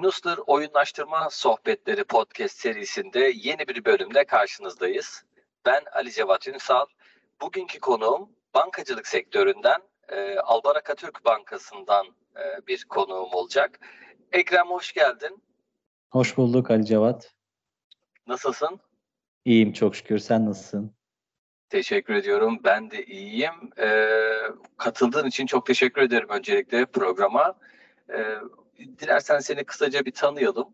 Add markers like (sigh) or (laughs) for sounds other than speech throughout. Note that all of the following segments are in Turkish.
Yunus'tur Oyunlaştırma Sohbetleri podcast serisinde yeni bir bölümde karşınızdayız. Ben Ali Cevat Ünsal. Bugünkü konuğum bankacılık sektöründen e, Albaraka Türk Bankası'ndan e, bir konuğum olacak. Ekrem hoş geldin. Hoş bulduk Ali Cevat. Nasılsın? İyiyim çok şükür. Sen nasılsın? Teşekkür ediyorum. Ben de iyiyim. Ee, katıldığın için çok teşekkür ederim öncelikle programa. Ee, dilersen seni kısaca bir tanıyalım.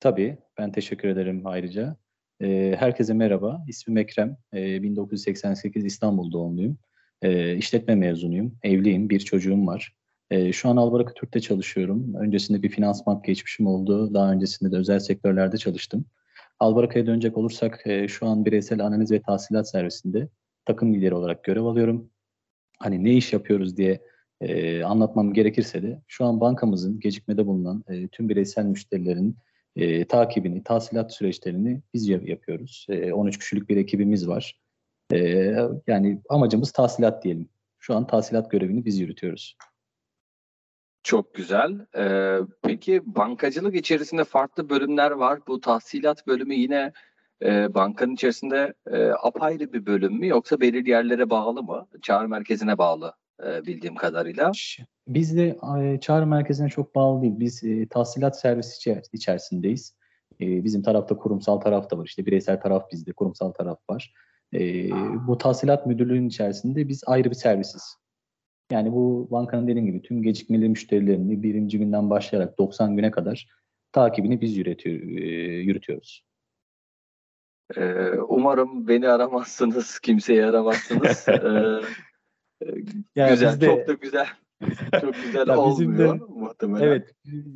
Tabii. Ben teşekkür ederim ayrıca. Ee, herkese merhaba. İsmim Ekrem. Ee, 1988 İstanbul doğumluyum. Ee, işletme mezunuyum. Evliyim. Bir çocuğum var. Ee, şu an Albaraka Türk'te çalışıyorum. Öncesinde bir finans bank geçmişim oldu. Daha öncesinde de özel sektörlerde çalıştım. Albaraka'ya dönecek olursak e, şu an bireysel analiz ve tahsilat servisinde takım lideri olarak görev alıyorum. Hani ne iş yapıyoruz diye e, anlatmam gerekirse de şu an bankamızın gecikmede bulunan e, tüm bireysel müşterilerin e, takibini, tahsilat süreçlerini biz yapıyoruz. E, 13 kişilik bir ekibimiz var. E, yani amacımız tahsilat diyelim. Şu an tahsilat görevini biz yürütüyoruz. Çok güzel. Ee, peki bankacılık içerisinde farklı bölümler var. Bu tahsilat bölümü yine e, bankanın içerisinde e, apayrı bir bölüm mü yoksa belirli yerlere bağlı mı? Çağrı merkezine bağlı e, bildiğim kadarıyla. Biz de e, çağrı merkezine çok bağlı değil. Biz e, tahsilat servisi içer içerisindeyiz. E, bizim tarafta kurumsal taraf da var. İşte bireysel taraf bizde, kurumsal taraf var. E, bu tahsilat müdürlüğünün içerisinde biz ayrı bir servisiz. Yani bu bankanın dediğim gibi tüm gecikmeli müşterilerini birinci günden başlayarak 90 güne kadar takibini biz yürütüyor, e, yürütüyoruz. Ee, umarım beni aramazsınız, (laughs) kimseyi aramazsınız. ee, (laughs) yani güzel, de, çok da güzel. (laughs) Çok güzel ya olmuyor de, muhtemelen. Evet,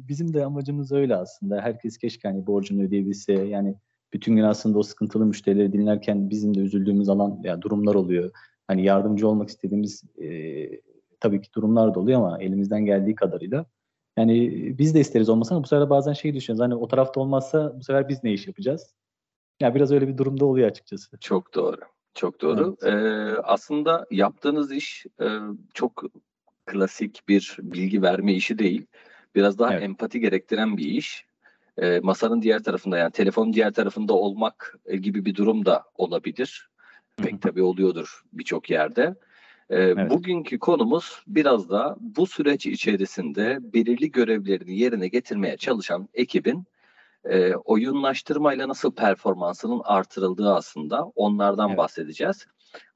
bizim de amacımız öyle aslında. Herkes keşke hani borcunu ödeyebilse. Yani bütün gün aslında o sıkıntılı müşterileri dinlerken bizim de üzüldüğümüz alan ya durumlar oluyor. Hani yardımcı olmak istediğimiz e, tabii ki durumlar da oluyor ama elimizden geldiği kadarıyla. Yani biz de isteriz olmasın ama bu sefer bazen şey düşünüyoruz. Hani o tarafta olmazsa bu sefer biz ne iş yapacağız? Yani biraz öyle bir durumda oluyor açıkçası. Çok doğru. Çok doğru. Evet. Ee, aslında yaptığınız iş e, çok klasik bir bilgi verme işi değil. Biraz daha evet. empati gerektiren bir iş. E, masanın diğer tarafında yani telefonun diğer tarafında olmak gibi bir durum da olabilir. Pek tabii oluyordur birçok yerde. Ee, evet. Bugünkü konumuz biraz da bu süreç içerisinde belirli görevlerini yerine getirmeye çalışan ekibin e, oyunlaştırmayla nasıl performansının artırıldığı aslında onlardan evet. bahsedeceğiz.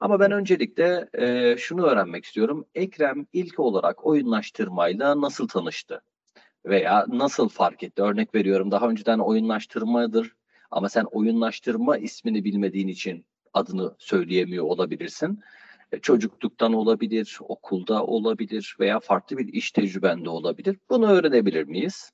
Ama ben öncelikle e, şunu öğrenmek istiyorum. Ekrem ilk olarak oyunlaştırmayla nasıl tanıştı? Veya nasıl fark etti? Örnek veriyorum daha önceden oyunlaştırmadır ama sen oyunlaştırma ismini bilmediğin için adını söyleyemiyor olabilirsin. E, çocukluktan olabilir, okulda olabilir veya farklı bir iş tecrübende olabilir. Bunu öğrenebilir miyiz?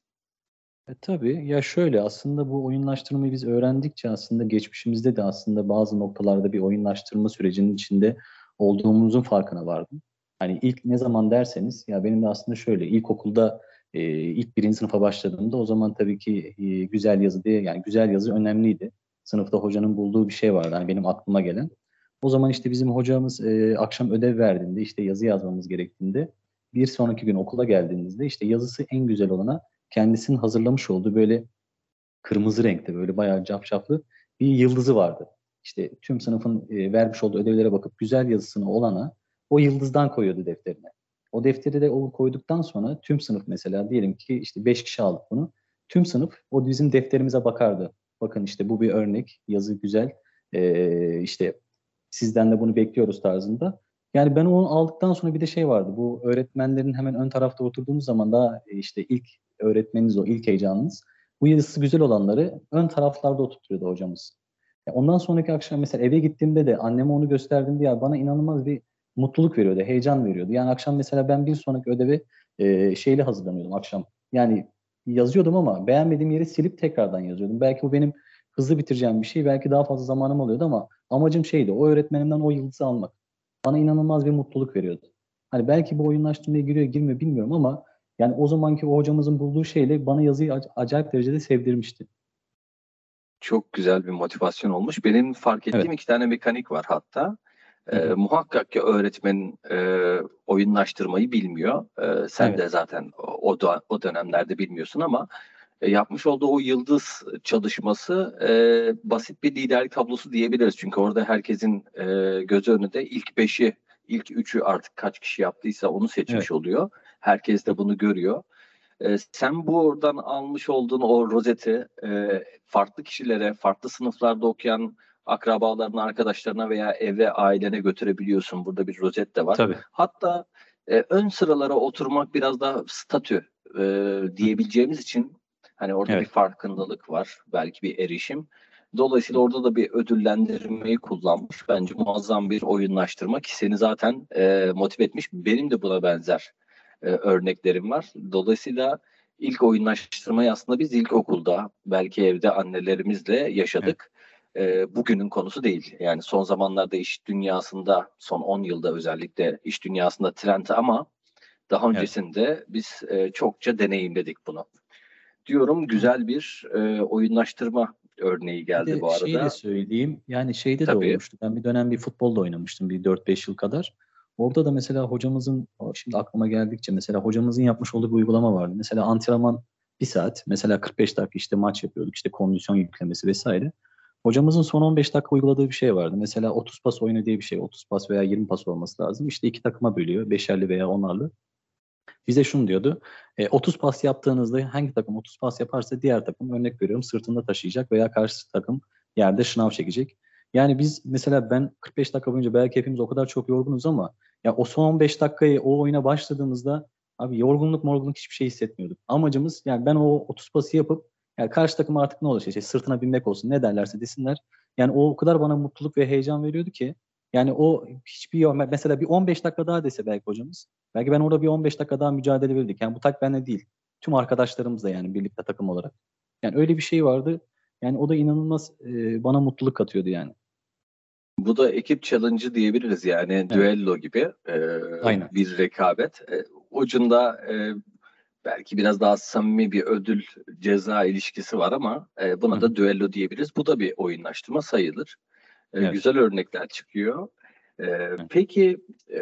E, tabii. Ya şöyle aslında bu oyunlaştırmayı biz öğrendikçe aslında geçmişimizde de aslında bazı noktalarda bir oyunlaştırma sürecinin içinde olduğumuzun farkına vardım. Hani ilk ne zaman derseniz ya benim de aslında şöyle ilkokulda e, ilk birinci sınıfa başladığımda o zaman tabii ki e, güzel yazı diye yani güzel yazı önemliydi. Sınıfta hocanın bulduğu bir şey vardı hani benim aklıma gelen. O zaman işte bizim hocamız e, akşam ödev verdiğinde işte yazı yazmamız gerektiğinde bir sonraki gün okula geldiğinizde işte yazısı en güzel olana kendisinin hazırlamış olduğu böyle kırmızı renkte böyle bayağı cafcaflı bir yıldızı vardı. İşte tüm sınıfın e, vermiş olduğu ödevlere bakıp güzel yazısını olana o yıldızdan koyuyordu defterine. O defteri de o koyduktan sonra tüm sınıf mesela diyelim ki işte beş kişi aldık bunu. Tüm sınıf o bizim defterimize bakardı. Bakın işte bu bir örnek, yazı güzel. Ee, işte sizden de bunu bekliyoruz tarzında. Yani ben onu aldıktan sonra bir de şey vardı. Bu öğretmenlerin hemen ön tarafta oturduğunuz zaman daha işte ilk öğretmeniniz o, ilk heyecanınız. Bu yazısı güzel olanları ön taraflarda oturtuyordu hocamız. ondan sonraki akşam mesela eve gittiğimde de anneme onu gösterdiğimde ya bana inanılmaz bir mutluluk veriyordu, heyecan veriyordu. Yani akşam mesela ben bir sonraki ödevi e, şeyle hazırlanıyordum akşam. Yani yazıyordum ama beğenmediğim yeri silip tekrardan yazıyordum. Belki bu benim hızlı bitireceğim bir şey. Belki daha fazla zamanım alıyordu ama amacım şeydi. O öğretmenimden o yıldızı almak. Bana inanılmaz bir mutluluk veriyordu. Hani belki bu oyunlaştırmaya giriyor girmiyor bilmiyorum ama yani o zamanki o hocamızın bulduğu şeyle bana yazıyı acayip derecede sevdirmişti. Çok güzel bir motivasyon olmuş. Benim fark ettiğim evet. iki tane mekanik var hatta. E, muhakkak ki öğretmen e, oyunlaştırmayı bilmiyor. E, sen evet. de zaten o, o dönemlerde bilmiyorsun ama e, yapmış olduğu o yıldız çalışması e, basit bir liderlik tablosu diyebiliriz. Çünkü orada herkesin e, göz önünde ilk beşi, ilk üçü artık kaç kişi yaptıysa onu seçmiş evet. oluyor. Herkes de bunu görüyor. E, sen buradan almış olduğun o rozeti e, farklı kişilere, farklı sınıflarda okuyan akrabalarına, arkadaşlarına veya eve, ailene götürebiliyorsun. Burada bir rozet de var. Tabii. Hatta e, ön sıralara oturmak biraz daha statü e, diyebileceğimiz için hani orada evet. bir farkındalık var. Belki bir erişim. Dolayısıyla orada da bir ödüllendirmeyi kullanmış. Bence muazzam bir oyunlaştırma ki seni zaten e, motive etmiş. Benim de buna benzer e, örneklerim var. Dolayısıyla ilk oyunlaştırmayı aslında biz ilkokulda belki evde annelerimizle yaşadık. Evet. E, bugünün konusu değil. Yani son zamanlarda iş dünyasında son 10 yılda özellikle iş dünyasında trend ama daha öncesinde evet. biz e, çokça deneyimledik bunu. Diyorum güzel bir e, oyunlaştırma örneği geldi bir bu arada. Şeyi de söyleyeyim. Yani şeyde Tabii. de olmuştu. Ben bir dönem bir futbolda oynamıştım bir 4-5 yıl kadar. Orada da mesela hocamızın, şimdi aklıma geldikçe mesela hocamızın yapmış olduğu bir uygulama vardı. Mesela antrenman bir saat, mesela 45 dakika işte maç yapıyorduk, işte kondisyon yüklemesi vesaire. Hocamızın son 15 dakika uyguladığı bir şey vardı. Mesela 30 pas oyunu diye bir şey. 30 pas veya 20 pas olması lazım. İşte iki takıma bölüyor. Beşerli veya onarlı. Bize şunu diyordu. E, 30 pas yaptığınızda hangi takım 30 pas yaparsa diğer takım örnek veriyorum sırtında taşıyacak veya karşı takım yerde şınav çekecek. Yani biz mesela ben 45 dakika boyunca belki hepimiz o kadar çok yorgunuz ama ya o son 15 dakikayı o oyuna başladığımızda abi yorgunluk morgunluk hiçbir şey hissetmiyorduk. Amacımız yani ben o 30 pası yapıp yani karşı takım artık ne olacak? İşte sırtına binmek olsun ne derlerse desinler. Yani o o kadar bana mutluluk ve heyecan veriyordu ki yani o hiçbir mesela bir 15 dakika daha dese belki hocamız. Belki ben orada bir 15 dakika daha mücadele verirdik. Yani bu tak bende değil. Tüm arkadaşlarımız da yani birlikte takım olarak. Yani öyle bir şey vardı. Yani o da inanılmaz e, bana mutluluk katıyordu yani. Bu da ekip challenge'ı diyebiliriz yani evet. düello gibi e, Aynen. bir rekabet. E, ucunda e, belki biraz daha samimi bir ödül ceza ilişkisi var ama e, buna Hı. da düello diyebiliriz. Bu da bir oyunlaştırma sayılır. E, evet. Güzel örnekler çıkıyor. E, peki e,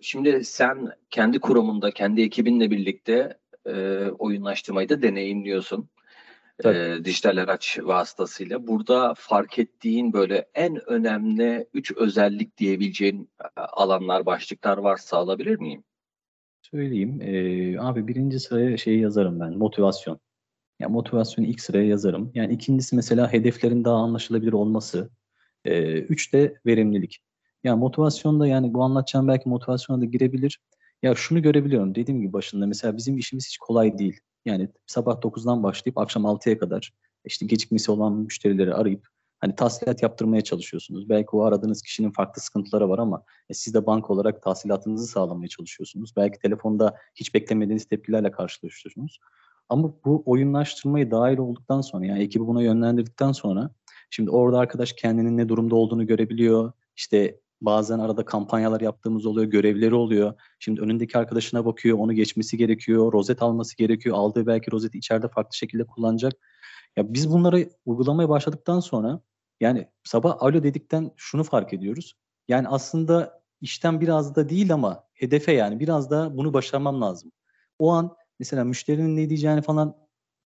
şimdi sen kendi kurumunda, kendi ekibinle birlikte e, oyunlaştırmayı da deneyimliyorsun. E, dijital araç vasıtasıyla. Burada fark ettiğin böyle en önemli üç özellik diyebileceğin alanlar, başlıklar varsa alabilir miyim? Söyleyeyim. E, abi birinci sıraya şeyi yazarım ben. Motivasyon. Yani motivasyonu ilk sıraya yazarım. Yani ikincisi mesela hedeflerin daha anlaşılabilir olması. E, üç de verimlilik. Yani motivasyonda yani bu anlatacağım belki motivasyona da girebilir. Ya şunu görebiliyorum dediğim gibi başında mesela bizim işimiz hiç kolay değil. Yani sabah 9'dan başlayıp akşam 6'ya kadar işte gecikmesi olan müşterileri arayıp hani tahsilat yaptırmaya çalışıyorsunuz. Belki o aradığınız kişinin farklı sıkıntıları var ama e, siz de banka olarak tahsilatınızı sağlamaya çalışıyorsunuz. Belki telefonda hiç beklemediğiniz tepkilerle karşılaşıyorsunuz. Ama bu oyunlaştırmayı dahil olduktan sonra yani ekibi buna yönlendirdikten sonra şimdi orada arkadaş kendinin ne durumda olduğunu görebiliyor. İşte Bazen arada kampanyalar yaptığımız oluyor, görevleri oluyor. Şimdi önündeki arkadaşına bakıyor, onu geçmesi gerekiyor, rozet alması gerekiyor. Aldığı belki rozeti içeride farklı şekilde kullanacak. Ya biz bunları uygulamaya başladıktan sonra yani sabah alo dedikten şunu fark ediyoruz. Yani aslında işten biraz da değil ama hedefe yani biraz da bunu başarmam lazım. O an mesela müşterinin ne diyeceğini falan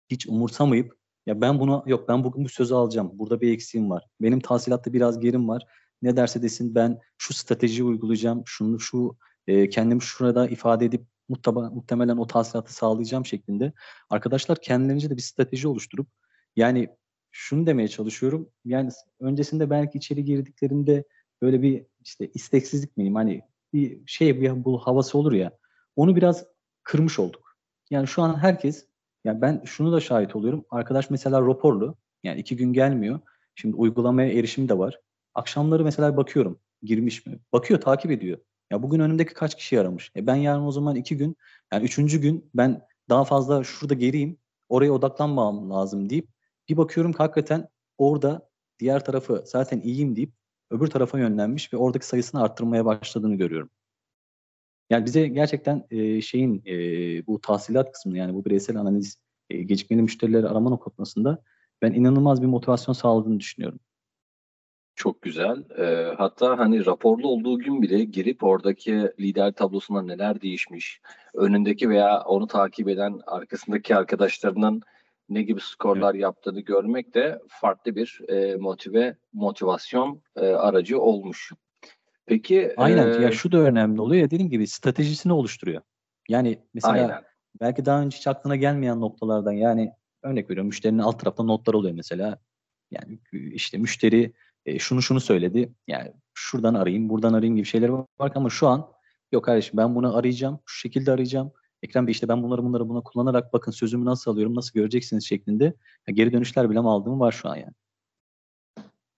hiç umursamayıp ya ben bunu yok ben bugün bu sözü alacağım. Burada bir eksiğim var. Benim tahsilatta biraz gerim var ne derse desin ben şu strateji uygulayacağım, şunu şu e, kendimi şurada ifade edip muhtaba, muhtemelen o tahsilatı sağlayacağım şeklinde arkadaşlar kendilerince de bir strateji oluşturup yani şunu demeye çalışıyorum. Yani öncesinde belki içeri girdiklerinde böyle bir işte isteksizlik miyim hani bir şey bir bu havası olur ya onu biraz kırmış olduk. Yani şu an herkes yani ben şunu da şahit oluyorum. Arkadaş mesela raporlu yani iki gün gelmiyor. Şimdi uygulamaya erişim de var. Akşamları mesela bakıyorum girmiş mi? Bakıyor takip ediyor. Ya bugün önümdeki kaç kişi aramış? E ben yarın o zaman iki gün yani üçüncü gün ben daha fazla şurada geriyim oraya odaklanmam lazım deyip bir bakıyorum ki hakikaten orada diğer tarafı zaten iyiyim deyip öbür tarafa yönlenmiş ve oradaki sayısını arttırmaya başladığını görüyorum. Yani bize gerçekten e, şeyin e, bu tahsilat kısmını yani bu bireysel analiz e, gecikmeli müşterileri arama noktasında ben inanılmaz bir motivasyon sağladığını düşünüyorum. Çok güzel. Ee, hatta hani raporlu olduğu gün bile girip oradaki lider tablosunda neler değişmiş, önündeki veya onu takip eden arkasındaki arkadaşlarının ne gibi skorlar evet. yaptığını görmek de farklı bir e, motive motivasyon e, aracı olmuş. Peki Aynen e, ya şu da önemli oluyor ya dediğim gibi stratejisini oluşturuyor. Yani mesela aynen. belki daha önce hiç aklına gelmeyen noktalardan yani örnek veriyorum müşterinin alt tarafta notlar oluyor mesela. Yani işte müşteri e, şunu şunu söyledi. Yani şuradan arayayım, buradan arayayım gibi şeyler var ama şu an yok kardeşim ben bunu arayacağım, şu şekilde arayacağım. Ekrem Bey işte ben bunları bunları buna kullanarak bakın sözümü nasıl alıyorum, nasıl göreceksiniz şeklinde geri dönüşler bile aldığım var şu an yani.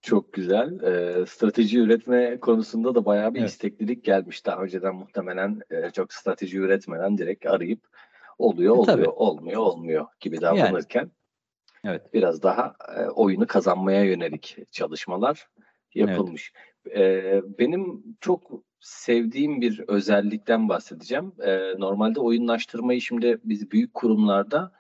Çok güzel. E, strateji üretme konusunda da bayağı bir evet. isteklilik gelmiş. Daha önceden muhtemelen e, çok strateji üretmeden direkt arayıp oluyor, e, oluyor, tabii. olmuyor, olmuyor gibi davranırken yani. Evet. biraz daha e, oyunu kazanmaya yönelik çalışmalar yapılmış. Evet. E, benim çok sevdiğim bir özellikten bahsedeceğim. E, normalde oyunlaştırmayı şimdi biz büyük kurumlarda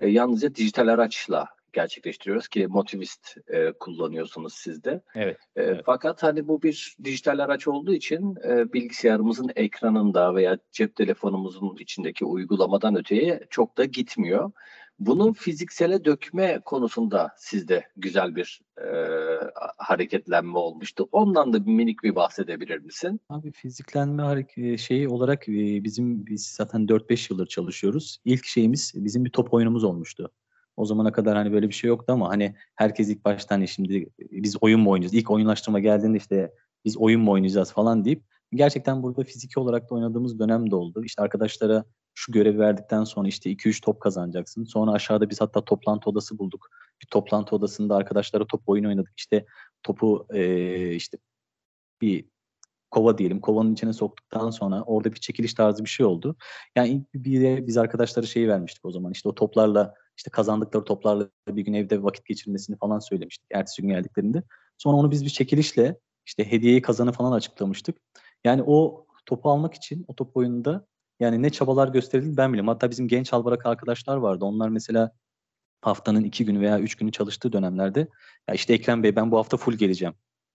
e, yalnızca dijital araçla gerçekleştiriyoruz ki Motivist e, kullanıyorsunuz siz de. Evet, e, evet. Fakat hani bu bir dijital araç olduğu için e, bilgisayarımızın ekranında veya cep telefonumuzun içindeki uygulamadan öteye çok da gitmiyor. Bunu fiziksele dökme konusunda sizde güzel bir e, hareketlenme olmuştu. Ondan da minik bir bahsedebilir misin? Abi fiziklenme hareket şeyi olarak bizim biz zaten 4-5 yıldır çalışıyoruz. İlk şeyimiz bizim bir top oyunumuz olmuştu. O zamana kadar hani böyle bir şey yoktu ama hani herkes ilk baştan hani şimdi biz oyun mu oynayacağız? İlk oyunlaştırma geldiğinde işte biz oyun mu oynayacağız falan deyip gerçekten burada fiziki olarak da oynadığımız dönem de oldu. İşte arkadaşlara şu görevi verdikten sonra işte 2-3 top kazanacaksın. Sonra aşağıda biz hatta toplantı odası bulduk. Bir toplantı odasında arkadaşlara top oyun oynadık. İşte topu e, işte bir kova diyelim. Kovanın içine soktuktan sonra orada bir çekiliş tarzı bir şey oldu. Yani bir de biz arkadaşlara şeyi vermiştik o zaman. İşte o toplarla işte kazandıkları toplarla bir gün evde vakit geçirmesini falan söylemiştik ertesi gün geldiklerinde. Sonra onu biz bir çekilişle işte hediyeyi kazanı falan açıklamıştık. Yani o topu almak için o top oyununda yani ne çabalar gösterildi ben bilmiyorum. Hatta bizim genç albarak arkadaşlar vardı. Onlar mesela haftanın iki günü veya üç günü çalıştığı dönemlerde ya işte Ekrem Bey ben bu hafta full geleceğim.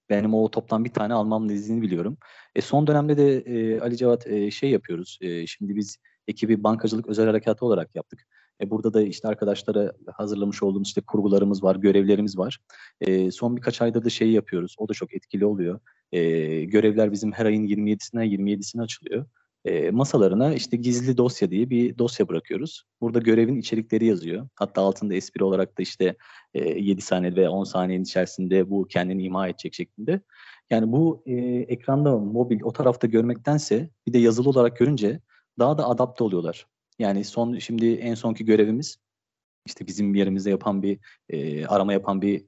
Benim o toptan bir tane almam dediğini biliyorum. E son dönemde de e, Ali Cevat e, şey yapıyoruz. E, şimdi biz ekibi bankacılık özel harekatı olarak yaptık. E, burada da işte arkadaşlara hazırlamış olduğumuz işte kurgularımız var, görevlerimiz var. E, son birkaç ayda da şey yapıyoruz. O da çok etkili oluyor. E, görevler bizim her ayın 27'sine 27'sine açılıyor e, masalarına işte gizli dosya diye bir dosya bırakıyoruz. Burada görevin içerikleri yazıyor. Hatta altında espri olarak da işte e, 7 saniye ve 10 saniyenin içerisinde bu kendini ima edecek şeklinde. Yani bu e, ekranda mobil o tarafta görmektense bir de yazılı olarak görünce daha da adapte oluyorlar. Yani son şimdi en sonki görevimiz işte bizim yerimizde yapan bir e, arama yapan bir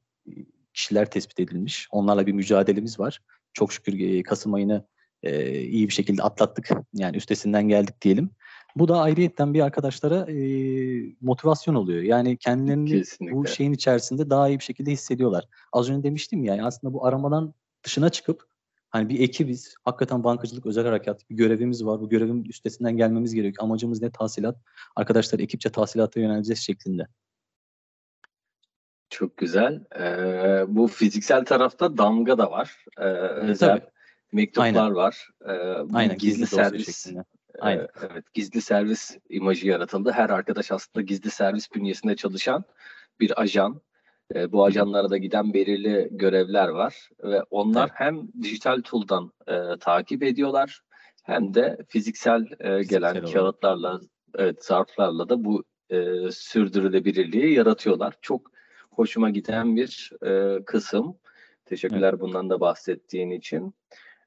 kişiler tespit edilmiş. Onlarla bir mücadelemiz var. Çok şükür e, Kasım ayını e, iyi bir şekilde atlattık. Yani üstesinden geldik diyelim. Bu da ayrıyetten bir arkadaşlara e, motivasyon oluyor. Yani kendilerini Kesinlikle. bu şeyin içerisinde daha iyi bir şekilde hissediyorlar. Az önce demiştim ya aslında bu aramadan dışına çıkıp hani bir ekibiz. Hakikaten bankacılık özel harekat bir görevimiz var. Bu görevin üstesinden gelmemiz gerekiyor. Amacımız ne? Tahsilat. Arkadaşlar ekipçe tahsilata yöneleceğiz şeklinde. Çok güzel. Ee, bu fiziksel tarafta damga da var. Ee, özel Tabii mektuplar Aynen. var. Ee, Aynen gizli, gizli servis. E, Aynen. evet, gizli servis imajı yaratıldı. Her arkadaş aslında gizli servis bünyesinde çalışan bir ajan. E, bu ajanlara da giden belirli görevler var ve onlar evet. hem dijital tool'dan e, takip ediyorlar hem de fiziksel, e, gelen fiziksel kağıtlarla, evet, zarflarla da bu e, sürdürülebilirliği yaratıyorlar. Çok hoşuma giden bir e, kısım. Teşekkürler evet. bundan da bahsettiğin için.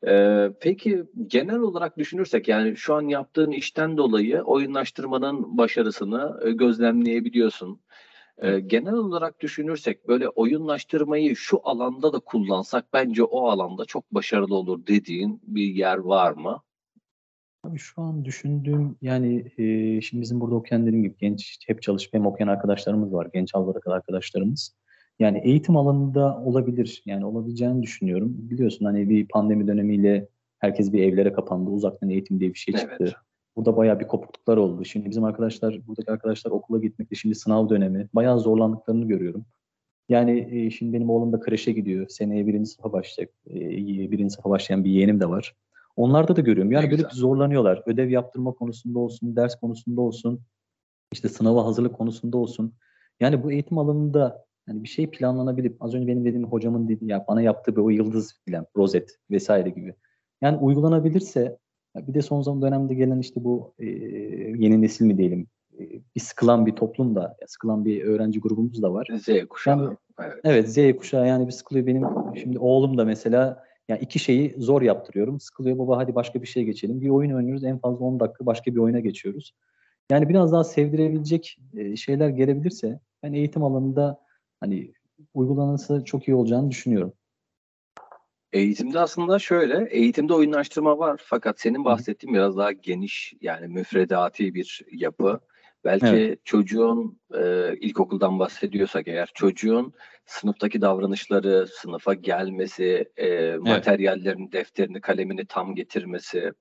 Ee, peki genel olarak düşünürsek yani şu an yaptığın işten dolayı oyunlaştırmanın başarısını e, gözlemleyebiliyorsun. Ee, genel olarak düşünürsek böyle oyunlaştırmayı şu alanda da kullansak bence o alanda çok başarılı olur dediğin bir yer var mı? Abi şu an düşündüğüm yani e, şimdi bizim burada okuyan dediğim gibi genç hep çalışıp hem okuyan arkadaşlarımız var. Genç albarak arkadaşlarımız. Yani eğitim alanında olabilir. Yani olabileceğini düşünüyorum. Biliyorsun hani bir pandemi dönemiyle herkes bir evlere kapandı. Uzaktan eğitim diye bir şey çıktı. Evet. Burada bayağı bir kopukluklar oldu. Şimdi bizim arkadaşlar, buradaki arkadaşlar okula gitmekte şimdi sınav dönemi. Bayağı zorlandıklarını görüyorum. Yani e, şimdi benim oğlum da kreşe gidiyor. Seneye birinci sınıfa başlayacak. E, birinci sınıfa başlayan bir yeğenim de var. Onlarda da görüyorum. Yani ne böyle güzel. zorlanıyorlar. Ödev yaptırma konusunda olsun, ders konusunda olsun, işte sınava hazırlık konusunda olsun. Yani bu eğitim alanında yani bir şey planlanabilip az önce benim dediğim hocamın dediği ya bana yaptığı bir o yıldız filan, rozet vesaire gibi. Yani uygulanabilirse bir de son zaman dönemde gelen işte bu e, yeni nesil mi diyelim e, bir sıkılan bir toplum da sıkılan bir öğrenci grubumuz da var. Z kuşağı. Yani, evet. evet Z kuşağı yani bir sıkılıyor benim şimdi oğlum da mesela yani iki şeyi zor yaptırıyorum. Sıkılıyor baba hadi başka bir şeye geçelim. Bir oyun oynuyoruz en fazla 10 dakika başka bir oyuna geçiyoruz. Yani biraz daha sevdirebilecek şeyler gelebilirse ben eğitim alanında hani uygulanırsa çok iyi olacağını düşünüyorum. Eğitimde aslında şöyle, eğitimde oyunlaştırma var fakat senin bahsettiğin biraz daha geniş yani müfredati bir yapı. Belki evet. çocuğun e, ilkokuldan bahsediyorsak eğer çocuğun sınıftaki davranışları, sınıfa gelmesi, e, evet. defterini, kalemini tam getirmesi,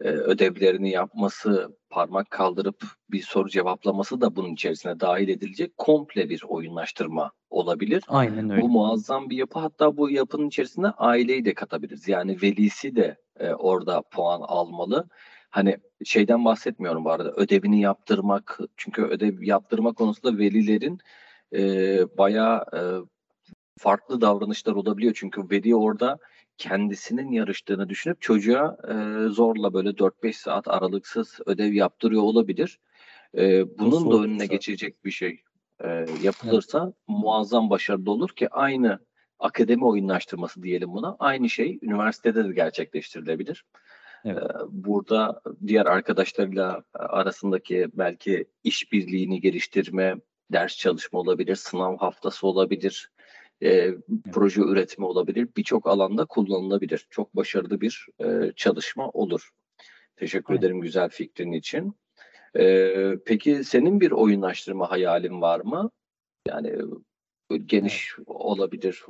e, ödevlerini yapması, parmak kaldırıp bir soru cevaplaması da bunun içerisine dahil edilecek komple bir oyunlaştırma olabilir. Aynen öyle. Bu muazzam bir yapı. Hatta bu yapının içerisine aileyi de katabiliriz. Yani velisi de e, orada puan almalı. Hani şeyden bahsetmiyorum bu arada ödevini yaptırmak çünkü ödev yaptırma konusunda velilerin e, bayağı e, farklı davranışlar olabiliyor. Çünkü veli orada kendisinin yarıştığını düşünüp çocuğa e, zorla böyle 4-5 saat aralıksız ödev yaptırıyor olabilir. E, bunun da önüne geçecek bir şey e, yapılırsa evet. muazzam başarılı olur ki aynı akademi oyunlaştırması diyelim buna. Aynı şey üniversitede de gerçekleştirilebilir. Evet. E, burada diğer arkadaşlarıyla arasındaki belki işbirliğini geliştirme, ders çalışma olabilir, sınav haftası olabilir, e, proje üretimi olabilir. Birçok alanda kullanılabilir. Çok başarılı bir e, çalışma olur. Teşekkür evet. ederim güzel fikrin için. E, peki senin bir oyunlaştırma hayalin var mı? Yani geniş evet. olabilir,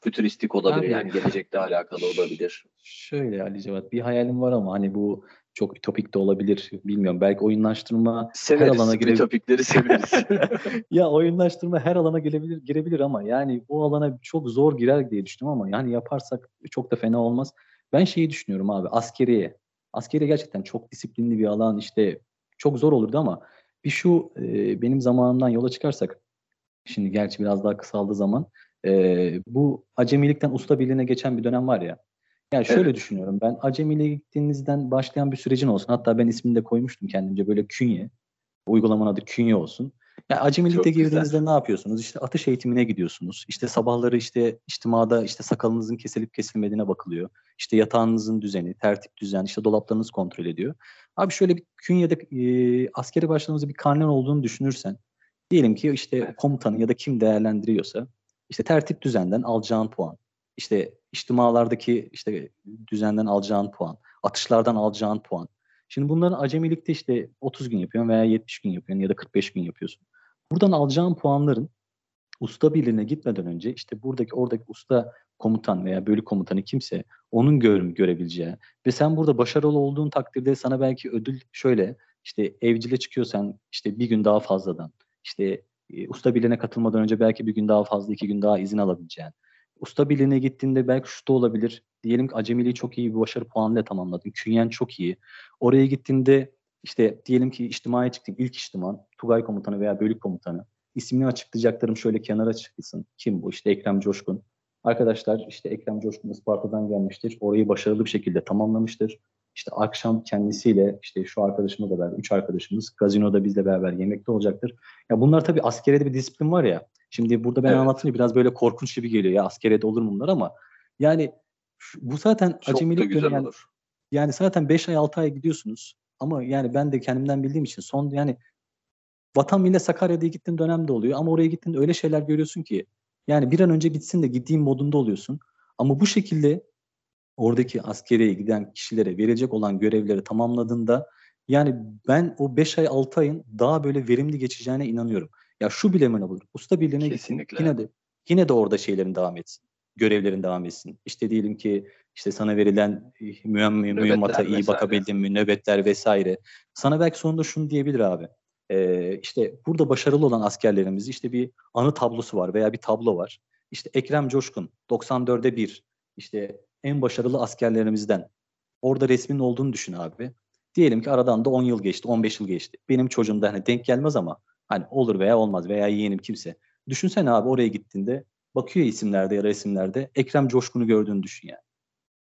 fütüristik olabilir Abi, yani gelecekte alakalı olabilir. Şöyle Ali Cevat bir hayalim var ama hani bu çok ütopik de olabilir. Bilmiyorum. Belki oyunlaştırma severiz, her alana girebilir. Ütopikleri severiz. (laughs) ya oyunlaştırma her alana girebilir, girebilir ama yani bu alana çok zor girer diye düşünüyorum ama yani yaparsak çok da fena olmaz. Ben şeyi düşünüyorum abi askeriye. Askeriye gerçekten çok disiplinli bir alan işte çok zor olurdu ama bir şu e, benim zamanımdan yola çıkarsak şimdi gerçi biraz daha kısaldı zaman e, bu acemilikten usta birliğine geçen bir dönem var ya yani şöyle evet. düşünüyorum ben acemiliğe gittiğinizden başlayan bir sürecin olsun. Hatta ben ismini de koymuştum kendimce böyle künye. Uygulamanın adı künye olsun. Yani acemilikte girdiğinizde güzel. ne yapıyorsunuz? İşte atış eğitimine gidiyorsunuz. İşte sabahları işte içtimada işte sakalınızın kesilip kesilmediğine bakılıyor. İşte yatağınızın düzeni, tertip düzen, işte dolaplarınız kontrol ediyor. Abi şöyle bir künyede e, askeri başladığınızda bir karnen olduğunu düşünürsen diyelim ki işte komutanı ya da kim değerlendiriyorsa işte tertip düzenden alacağın puan, işte içtimalardaki işte düzenden alacağın puan, atışlardan alacağın puan. Şimdi bunların acemilikte işte 30 gün yapıyorsun veya 70 gün yapıyorsun ya da 45 gün yapıyorsun. Buradan alacağın puanların usta birliğine gitmeden önce işte buradaki oradaki usta komutan veya bölük komutanı kimse onun gör, görebileceği ve sen burada başarılı olduğun takdirde sana belki ödül şöyle işte evcile çıkıyorsan işte bir gün daha fazladan işte e, usta birliğine katılmadan önce belki bir gün daha fazla iki gün daha izin alabileceğin usta birliğine gittiğinde belki şu da olabilir. Diyelim ki acemiliği çok iyi bir başarı puanıyla tamamladın. Künyen çok iyi. Oraya gittiğinde işte diyelim ki içtimaya çıktın. ilk içtiman Tugay komutanı veya bölük komutanı. İsmini açıklayacaklarım şöyle kenara çıksın. Kim bu? İşte Ekrem Coşkun. Arkadaşlar işte Ekrem Coşkun Isparta'dan gelmiştir. Orayı başarılı bir şekilde tamamlamıştır. İşte akşam kendisiyle işte şu arkadaşımla beraber, üç arkadaşımız gazinoda bizle beraber yemekte olacaktır. Ya bunlar tabii askeriyede bir disiplin var ya. Şimdi burada ben evet. anlatınca biraz böyle korkunç gibi geliyor ya askeriyede olur mu bunlar ama yani bu zaten Çok acemilik güzel yani, olur. yani zaten 5 ay 6 ay gidiyorsunuz ama yani ben de kendimden bildiğim için son yani Vatan Millet Sakarya'da gittiğin dönemde oluyor ama oraya gittiğinde öyle şeyler görüyorsun ki yani bir an önce gitsin de gideyim modunda oluyorsun. Ama bu şekilde oradaki askeriye giden kişilere verecek olan görevleri tamamladığında yani ben o 5 ay 6 ayın daha böyle verimli geçeceğine inanıyorum. Ya şu bile mi olur? Usta birliğine gitsin. Yine de yine de orada şeylerin devam etsin. Görevlerin devam etsin. İşte diyelim ki işte sana verilen eh, mühem, mühimmata iyi vesaire. bakabildin mi, nöbetler vesaire. Sana belki sonunda şunu diyebilir abi. Ee, işte burada başarılı olan askerlerimiz işte bir anı tablosu var veya bir tablo var. İşte Ekrem Coşkun 94'e 1 işte en başarılı askerlerimizden. Orada resmin olduğunu düşün abi. Diyelim ki aradan da 10 yıl geçti, 15 yıl geçti. Benim çocuğum da hani denk gelmez ama Hani olur veya olmaz veya yeğenim kimse. Düşünsene abi oraya gittiğinde bakıyor isimlerde ya resimlerde Ekrem Coşkun'u gördüğünü düşün yani.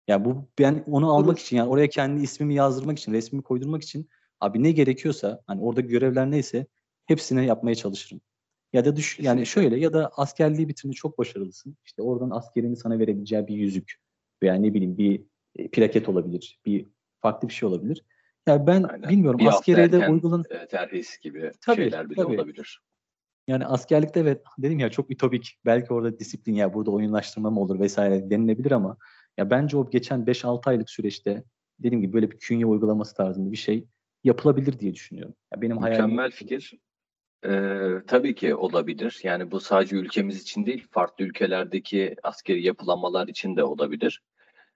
Ya bu ben onu almak için yani oraya kendi ismimi yazdırmak için, resmimi koydurmak için abi ne gerekiyorsa hani orada görevler neyse hepsini yapmaya çalışırım. Ya da düş yani şöyle ya da askerliği bitirince çok başarılısın. İşte oradan askerini sana verebileceği bir yüzük veya ne bileyim bir e, plaket olabilir, bir farklı bir şey olabilir. Yani ben Aynen. bilmiyorum Bir askeriye de erken, uygulan e, terhis gibi Tabii, şeyler bile tabii. olabilir. yani askerlikte evet dedim ya çok ütopik. Belki orada disiplin ya burada oyunlaştırma mı olur vesaire denilebilir ama ya bence o geçen 5-6 aylık süreçte dediğim gibi böyle bir künye uygulaması tarzında bir şey yapılabilir diye düşünüyorum. Ya benim hayalim Mükemmel fikir. Ee, tabii ki olabilir. Yani bu sadece ülkemiz için değil, farklı ülkelerdeki askeri yapılanmalar için de olabilir.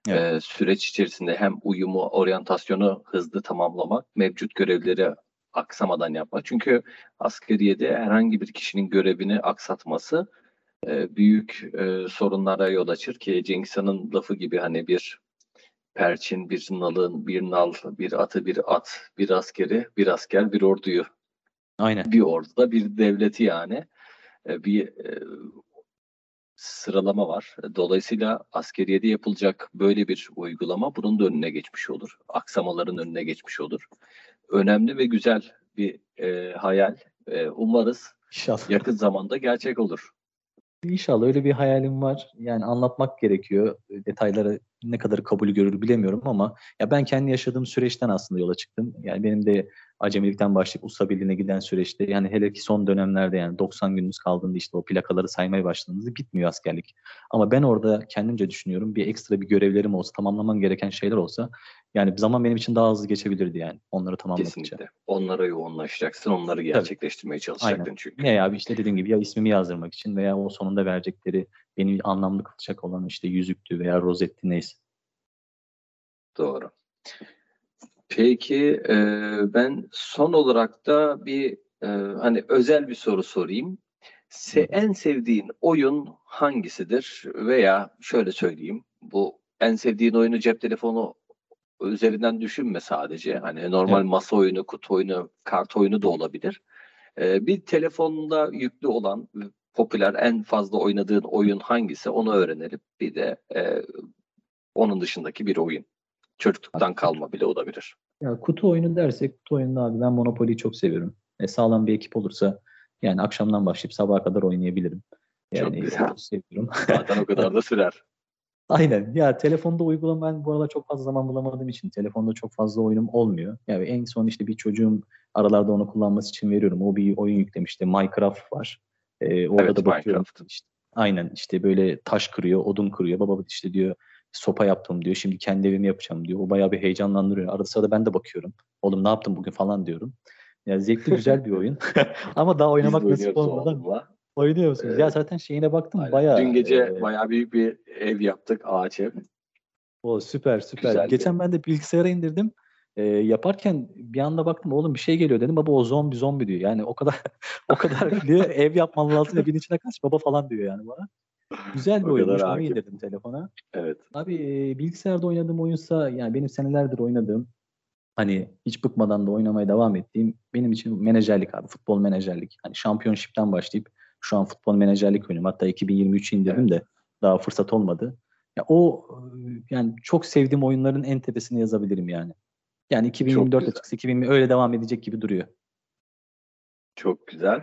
Evet. Süreç içerisinde hem uyumu, oryantasyonu hızlı tamamlamak, mevcut görevleri aksamadan yapmak. Çünkü askeriyede herhangi bir kişinin görevini aksatması e, büyük e, sorunlara yol açır ki Cengiz Han'ın lafı gibi hani bir perçin, bir nalın, bir nal, bir atı, bir at, bir askeri, bir asker, bir orduyu Aynen. bir orduda bir devleti yani bir sıralama var. Dolayısıyla askeriyede yapılacak böyle bir uygulama bunun da önüne geçmiş olur. Aksamaların önüne geçmiş olur. Önemli ve güzel bir e, hayal. E, umarız İnşallah. yakın zamanda gerçek olur. İnşallah öyle bir hayalim var. Yani anlatmak gerekiyor. Detayları ne kadar kabul görür bilemiyorum ama ya ben kendi yaşadığım süreçten aslında yola çıktım. Yani benim de acemilikten başlayıp usta birliğine giden süreçte yani hele ki son dönemlerde yani 90 gününüz kaldığında işte o plakaları saymaya başladığınızda bitmiyor askerlik. Ama ben orada kendimce düşünüyorum bir ekstra bir görevlerim olsa tamamlamam gereken şeyler olsa yani zaman benim için daha hızlı geçebilirdi yani onları tamamladıkça. Kesinlikle. Onlara yoğunlaşacaksın. Onları gerçekleştirmeye çalışacaktın Aynen. çünkü. Ne ya işte dediğim gibi ya ismimi yazdırmak için veya o sonunda verecekleri beni anlamlı kılacak olan işte yüzüktü veya rozetti neyse. Doğru. Peki e, ben son olarak da bir e, hani özel bir soru sorayım. Se en sevdiğin oyun hangisidir? Veya şöyle söyleyeyim. Bu en sevdiğin oyunu cep telefonu üzerinden düşünme sadece. Hani normal Evet. masa oyunu, kutu oyunu, kart oyunu da olabilir. E, bir telefonda yüklü olan popüler en fazla oynadığın oyun hangisi onu öğrenelim. Bir de e, onun dışındaki bir oyun. Çocukluktan kalma bile olabilir. Ya kutu oyunu dersek kutu oyununda abi ben Monopoly'yi çok seviyorum. E, sağlam bir ekip olursa yani akşamdan başlayıp sabaha kadar oynayabilirim. Çok Yani güzel. çok seviyorum. (laughs) Zaten o kadar da sürer. Aynen. Ya telefonda uygulama ben bu aralar çok fazla zaman bulamadığım için telefonda çok fazla oyunum olmuyor. Yani en son işte bir çocuğum aralarda onu kullanması için veriyorum. O bir oyun yüklemişti. Minecraft var. Ee, orada Evet, da bakıyorum. Minecraft. İşte, aynen işte böyle taş kırıyor, odun kırıyor. Baba işte diyor sopa yaptım diyor. Şimdi kendi evimi yapacağım diyor. O bayağı bir heyecanlandırıyor. Arada sırada ben de bakıyorum. Oğlum ne yaptın bugün falan diyorum. Ya zevkli güzel bir oyun. (laughs) Ama daha oynamak nasip olmadan oğlumla. oynuyor musunuz? Evet. Ya zaten şeyine baktım Aynen. bayağı. Dün gece e, bayağı büyük bir ev yaptık. Ağaç ev. O süper süper. Güzeldi. Geçen ben de bilgisayara indirdim. Ee, yaparken bir anda baktım oğlum bir şey geliyor dedim. Baba o zombi zombi diyor. Yani o kadar (laughs) o kadar (laughs) biliyor. Ev yapman lazım evin içine kaç baba falan diyor yani bana. Güzel bir oyunmuş. Onu indirdim telefona. Evet. Abi e, bilgisayarda oynadığım oyunsa yani benim senelerdir oynadığım hani hiç bıkmadan da oynamaya devam ettiğim benim için menajerlik abi. Futbol menajerlik. Hani şampiyonşipten başlayıp şu an futbol menajerlik oynuyorum. Hatta 2023 indirdim de daha fırsat olmadı. Ya o e, yani çok sevdiğim oyunların en tepesine yazabilirim yani. Yani 2024'te güzel. çıksa 2020 öyle devam edecek gibi duruyor. Çok güzel.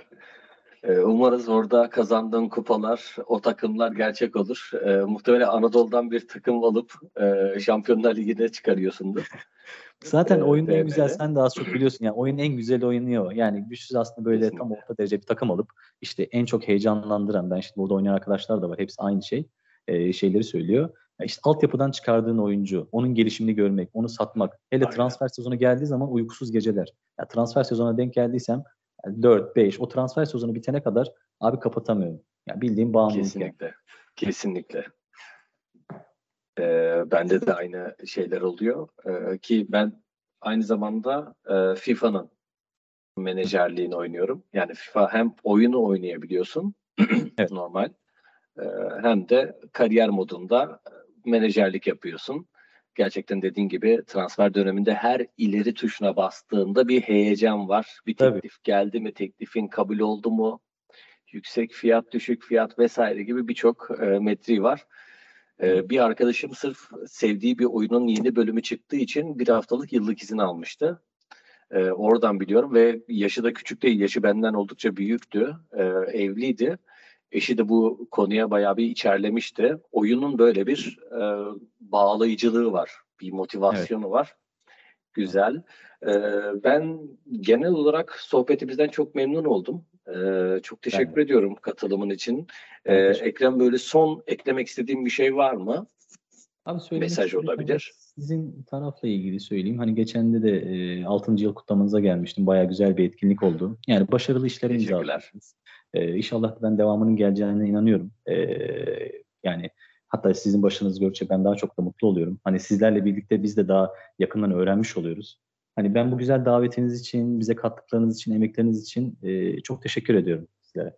Ee, umarız orada kazandığın kupalar, o takımlar gerçek olur. Ee, muhtemelen Anadolu'dan bir takım alıp e, Şampiyonlar Ligi'ne çıkarıyorsundur. (laughs) Zaten Ee, oyunun en güzel sen az çok biliyorsun yani oyunun en güzel oyunu o. Yani güçsüz aslında böyle tam Kesinlikle. orta derece bir takım alıp işte en çok heyecanlandıran ben şimdi burada oynayan arkadaşlar da var. Hepsi aynı şey. e, şeyleri söylüyor. İşte altyapıdan çıkardığın oyuncu, onun gelişimini görmek, onu satmak. Hele Aynen. transfer sezonu geldiği zaman uykusuz geceler. Ya transfer sezonuna denk geldiysem 4 5 o transfer sezonu bitene kadar abi kapatamıyorum. Ya bildiğim bağımlılık yani. Kesinlikle. Kesinlikle. Ee, bende de aynı şeyler oluyor. Ee, ki ben aynı zamanda e, FIFA'nın menajerliğini oynuyorum. Yani FIFA hem oyunu oynayabiliyorsun (clears throat) Evet. normal hem de kariyer modunda menajerlik yapıyorsun. gerçekten dediğin gibi transfer döneminde her ileri tuşuna bastığında bir heyecan var. Bir teklif Tabii. geldi mi, teklifin kabul oldu mu, yüksek fiyat, düşük fiyat vesaire gibi birçok e, metri var. E, bir arkadaşım sırf sevdiği bir oyunun yeni bölümü çıktığı için bir haftalık yıllık izin almıştı. E, oradan biliyorum ve yaşı da küçük değil, yaşı benden oldukça büyüktü, e, evliydi. Eşi de bu konuya bayağı bir içerlemişti. Oyunun böyle bir e, bağlayıcılığı var, bir motivasyonu evet. var. Güzel. E, ben genel olarak sohbetimizden çok memnun oldum. Ee, çok teşekkür ben ediyorum katılımın için. Ee, Ekrem böyle son eklemek istediğim bir şey var mı? Abi Mesaj olabilir. Sizin tarafla ilgili söyleyeyim. Hani geçen de e, 6. yıl kutlamanıza gelmiştim. Bayağı güzel bir etkinlik oldu. Yani başarılı işler imzaladınız. E, inşallah ben devamının geleceğine inanıyorum. E, yani hatta sizin başınız gördükçe ben daha çok da mutlu oluyorum. Hani sizlerle birlikte biz de daha yakından öğrenmiş oluyoruz. Hani ben bu güzel davetiniz için, bize kattıklarınız için, emekleriniz için e, çok teşekkür ediyorum sizlere.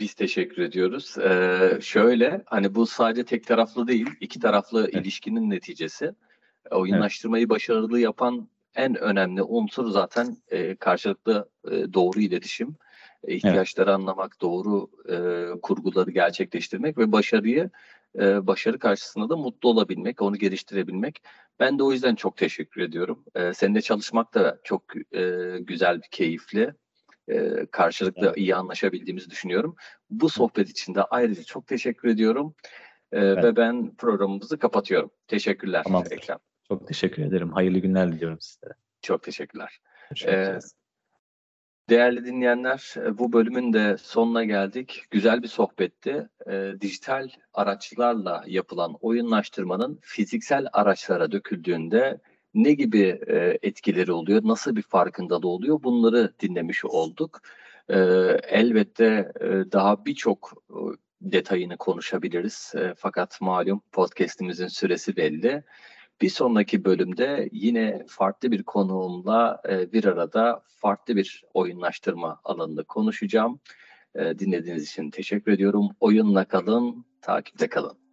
Biz teşekkür ediyoruz. Ee, şöyle hani bu sadece tek taraflı değil, iki taraflı evet. ilişkinin neticesi. Oyunlaştırmayı evet. başarılı yapan en önemli unsur zaten e, karşılıklı e, doğru iletişim, e, ihtiyaçları evet. anlamak, doğru e, kurguları gerçekleştirmek ve başarıyı e, başarı karşısında da mutlu olabilmek, onu geliştirebilmek. Ben de o yüzden çok teşekkür ediyorum. E, seninle çalışmak da çok e, güzel, keyifli. E, karşılıklı evet. iyi anlaşabildiğimizi düşünüyorum. Bu sohbet için de ayrıca çok teşekkür ediyorum. E, evet. Ve ben programımızı kapatıyorum. Teşekkürler tamam. Ekrem. Çok teşekkür ederim. Hayırlı günler diliyorum sizlere. Çok teşekkürler. Teşekkür Değerli dinleyenler, e, bu bölümün de sonuna geldik. Güzel bir sohbetti. E, dijital araçlarla yapılan oyunlaştırmanın fiziksel araçlara döküldüğünde ne gibi e, etkileri oluyor, nasıl bir farkındalığı oluyor bunları dinlemiş olduk. E, elbette e, daha birçok e, detayını konuşabiliriz. E, fakat malum podcastimizin süresi belli. Bir sonraki bölümde yine farklı bir konuğumla e, bir arada farklı bir oyunlaştırma alanında konuşacağım. E, dinlediğiniz için teşekkür ediyorum. Oyunla kalın, takipte kalın.